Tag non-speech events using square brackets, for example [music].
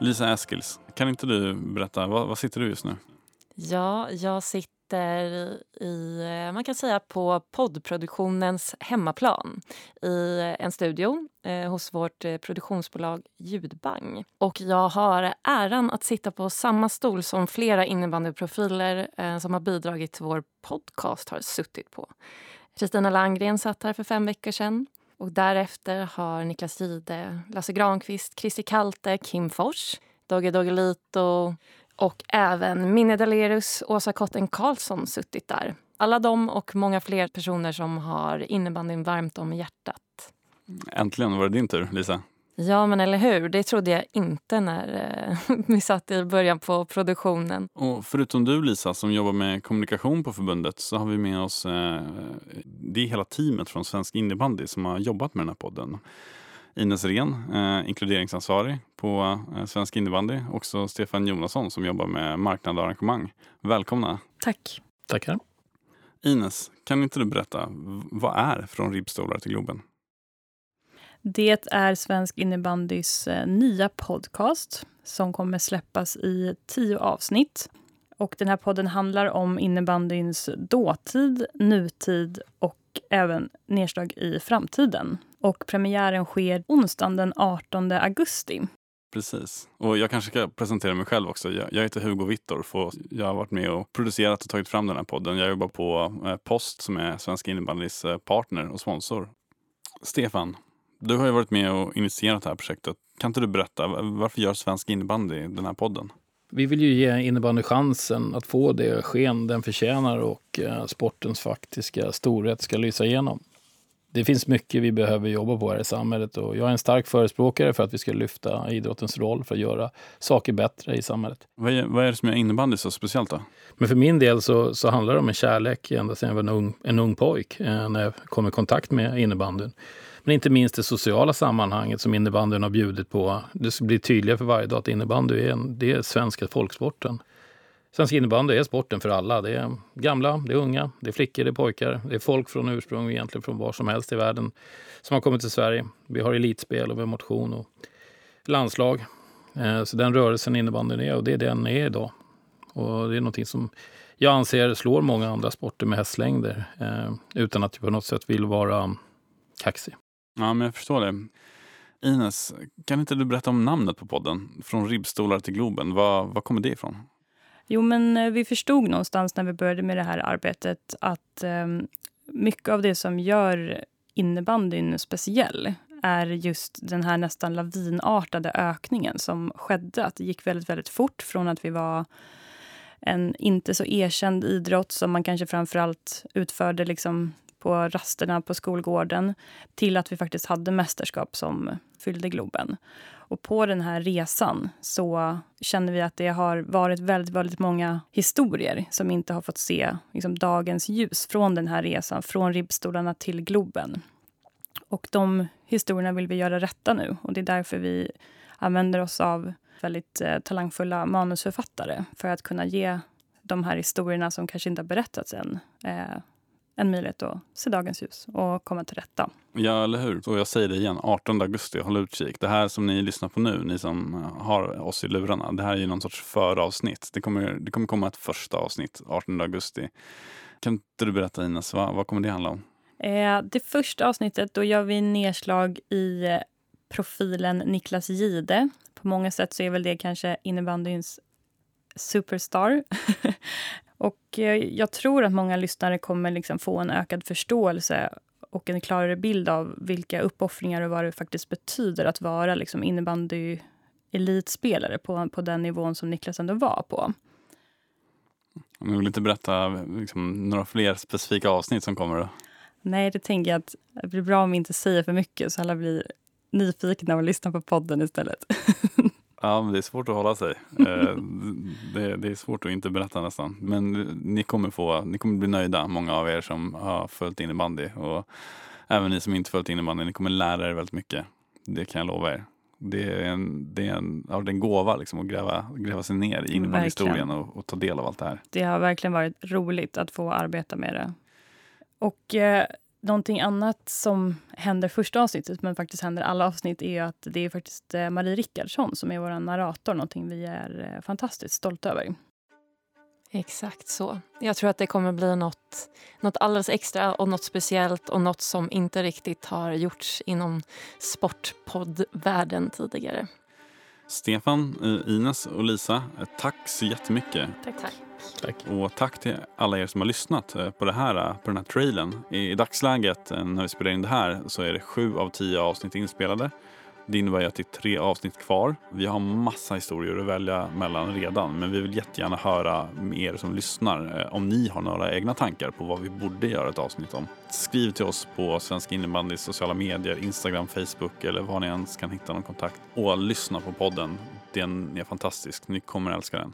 Lisa Eskils, kan inte du berätta, var, var sitter du just nu? Ja, jag sitter i, eh, man kan säga på poddproduktionens hemmaplan i eh, en studio eh, hos vårt eh, produktionsbolag Ljudbang. Och jag har äran att sitta på samma stol som flera innebandyprofiler eh, som har bidragit till vår podcast har suttit på. Kristina Langgren satt här för fem veckor sedan. Och därefter har Niklas Side, Lasse Granqvist, Christer Kalte, Kim Fors, Dogge Doggelito och även Minne Dalerus, Åsa Kotten Karlsson suttit där. Alla de och många fler personer som har innebandyn varmt om hjärtat. Äntligen var det din tur, Lisa. Ja, men eller hur? Det trodde jag inte när eh, [laughs] vi satt i början på produktionen. Och förutom du, Lisa, som jobbar med kommunikation på förbundet så har vi med oss eh, det är hela teamet från Svensk innebandy som har jobbat med den här podden. Ines Ren, eh, inkluderingsansvarig på eh, Svensk innebandy. Också Stefan Jonasson som jobbar med marknad och arrangemang. Välkomna! Tack! Tackar! Ines, kan inte du berätta, vad är Från ribbstolar till Globen? Det är Svensk innebandys eh, nya podcast som kommer släppas i tio avsnitt. Och den här podden handlar om innebandyns dåtid, nutid och även nedslag i framtiden. Och premiären sker onsdagen den 18 augusti. Precis. Och jag kanske ska presentera mig själv också. Jag, heter Hugo Wittorf och jag har varit med och producerat och tagit fram den här podden. Jag jobbar på eh, Post som är Svenska innebandys eh, partner och sponsor. Stefan, du har ju varit med och initierat det här projektet. Kan inte du berätta, varför gör Svensk innebandy den här podden? Vi vill ju ge innebandy chansen att få det sken den förtjänar och eh, sportens faktiska storhet ska lysa igenom. Det finns mycket vi behöver jobba på här i samhället och jag är en stark förespråkare för att vi ska lyfta idrottens roll för att göra saker bättre i samhället. Vad är, vad är det som gör innebandy så speciellt då? Men för min del så, så handlar det om en kärlek ända sedan jag var en ung, en ung pojk eh, när jag kom i kontakt med innebandyn. Men inte minst det sociala sammanhanget som innebandyn har bjudit på. Det blir tydligare för varje dag att innebandy är, en, det är svenska folksporten. Svensk innebandy är sporten för alla. Det är gamla, det är unga, det är flickor, det är pojkar. Det är folk från ursprung egentligen från var som helst i världen som har kommit till Sverige. Vi har elitspel och vi har motion och landslag. Eh, så den rörelsen innebandyn är och det är den är idag. Och det är någonting som jag anser slår många andra sporter med hästlängder eh, utan att jag på något sätt vill vara kaxig. Ja, men jag förstår det. Ines, kan inte du berätta om namnet på podden? Från ribbstolar till Globen. Var, var kommer det ifrån? Jo, men eh, vi förstod någonstans när vi började med det här arbetet att eh, mycket av det som gör innebandyn speciell är just den här nästan lavinartade ökningen som skedde. Att det gick väldigt, väldigt fort från att vi var en inte så erkänd idrott som man kanske framförallt utförde liksom på rasterna på skolgården till att vi faktiskt hade mästerskap som fyllde Globen. Och på den här resan så känner vi att det har varit väldigt, väldigt många historier som inte har fått se liksom, dagens ljus från den här resan, från ribbstolarna till Globen. Och de historierna vill vi göra rätta nu och det är därför vi använder oss av väldigt eh, talangfulla manusförfattare för att kunna ge de här historierna som kanske inte har berättats än eh, en möjlighet att se dagens ljus och komma till rätta. Ja, eller hur? Och jag säger det igen, 18 augusti, håll utkik. Det här som ni lyssnar på nu, ni som har oss i lurarna, det här är ju någon sorts föravsnitt. Det kommer, det kommer komma ett första avsnitt 18 augusti. Kan inte du berätta Ines, vad, vad kommer det handla om? Eh, det första avsnittet, då gör vi nedslag i profilen Niklas Gide. På många sätt så är väl det kanske innebandyns superstar. [laughs] Och eh, jag tror att många lyssnare kommer liksom få en ökad förståelse och en klarare bild av vilka uppoffringar och vad det faktiskt betyder att vara liksom innebandy elitspelare på, på den nivån som Niklas ändå var på. Du vill inte berätta liksom, några fler specifika avsnitt som kommer? Då? Nej, det tänker jag att det blir bra om vi inte säger för mycket så alla blir nyfikna och lyssnar på podden istället. [laughs] Ja, men det är svårt att hålla sig. [laughs] Eh, det, det, är svårt att inte berätta nästan. Men ni kommer, få, ni kommer bli nöjda, många av er som har följt innebandy. Och även ni som inte följt innebandy, ni kommer lära er väldigt mycket. Det kan jag lova er. Det är en, det är en, ja, det är en gåva liksom, att gräva, gräva sig ner i innebandyhistorien och, och ta del av allt det här. Det har verkligen varit roligt att få arbeta med det. Och eh, Någonting annat som händer första avsnittet, men faktiskt händer alla avsnitt, är att det är faktiskt eh, Marie Rickardsson som är vår narrator. Någonting vi är eh, fantastiskt stolta över. Exakt så. Jag tror att det kommer bli något, något alldeles extra och något speciellt och något som inte riktigt har gjorts inom sportpoddvärlden tidigare. Stefan, eh, Ines och Lisa, tack så jättemycket. Tack. tack. Tack. Och tack till alla er som har lyssnat eh, på, det här, eh, på den här trailern. I dagsläget eh, när vi spelar in det här så är det sju av tio avsnitt inspelade. Det innebär att det är tre avsnitt kvar. Vi har massa historier att välja mellan redan men vi vill jättegärna höra med er som lyssnar om ni har några egna tankar på vad vi borde göra ett avsnitt om. Skriv till oss på Svensk innebandys sociala medier, Instagram, Facebook eller var ni ens kan hitta någon kontakt. Och lyssna på podden. Den är fantastisk. Ni kommer älska den.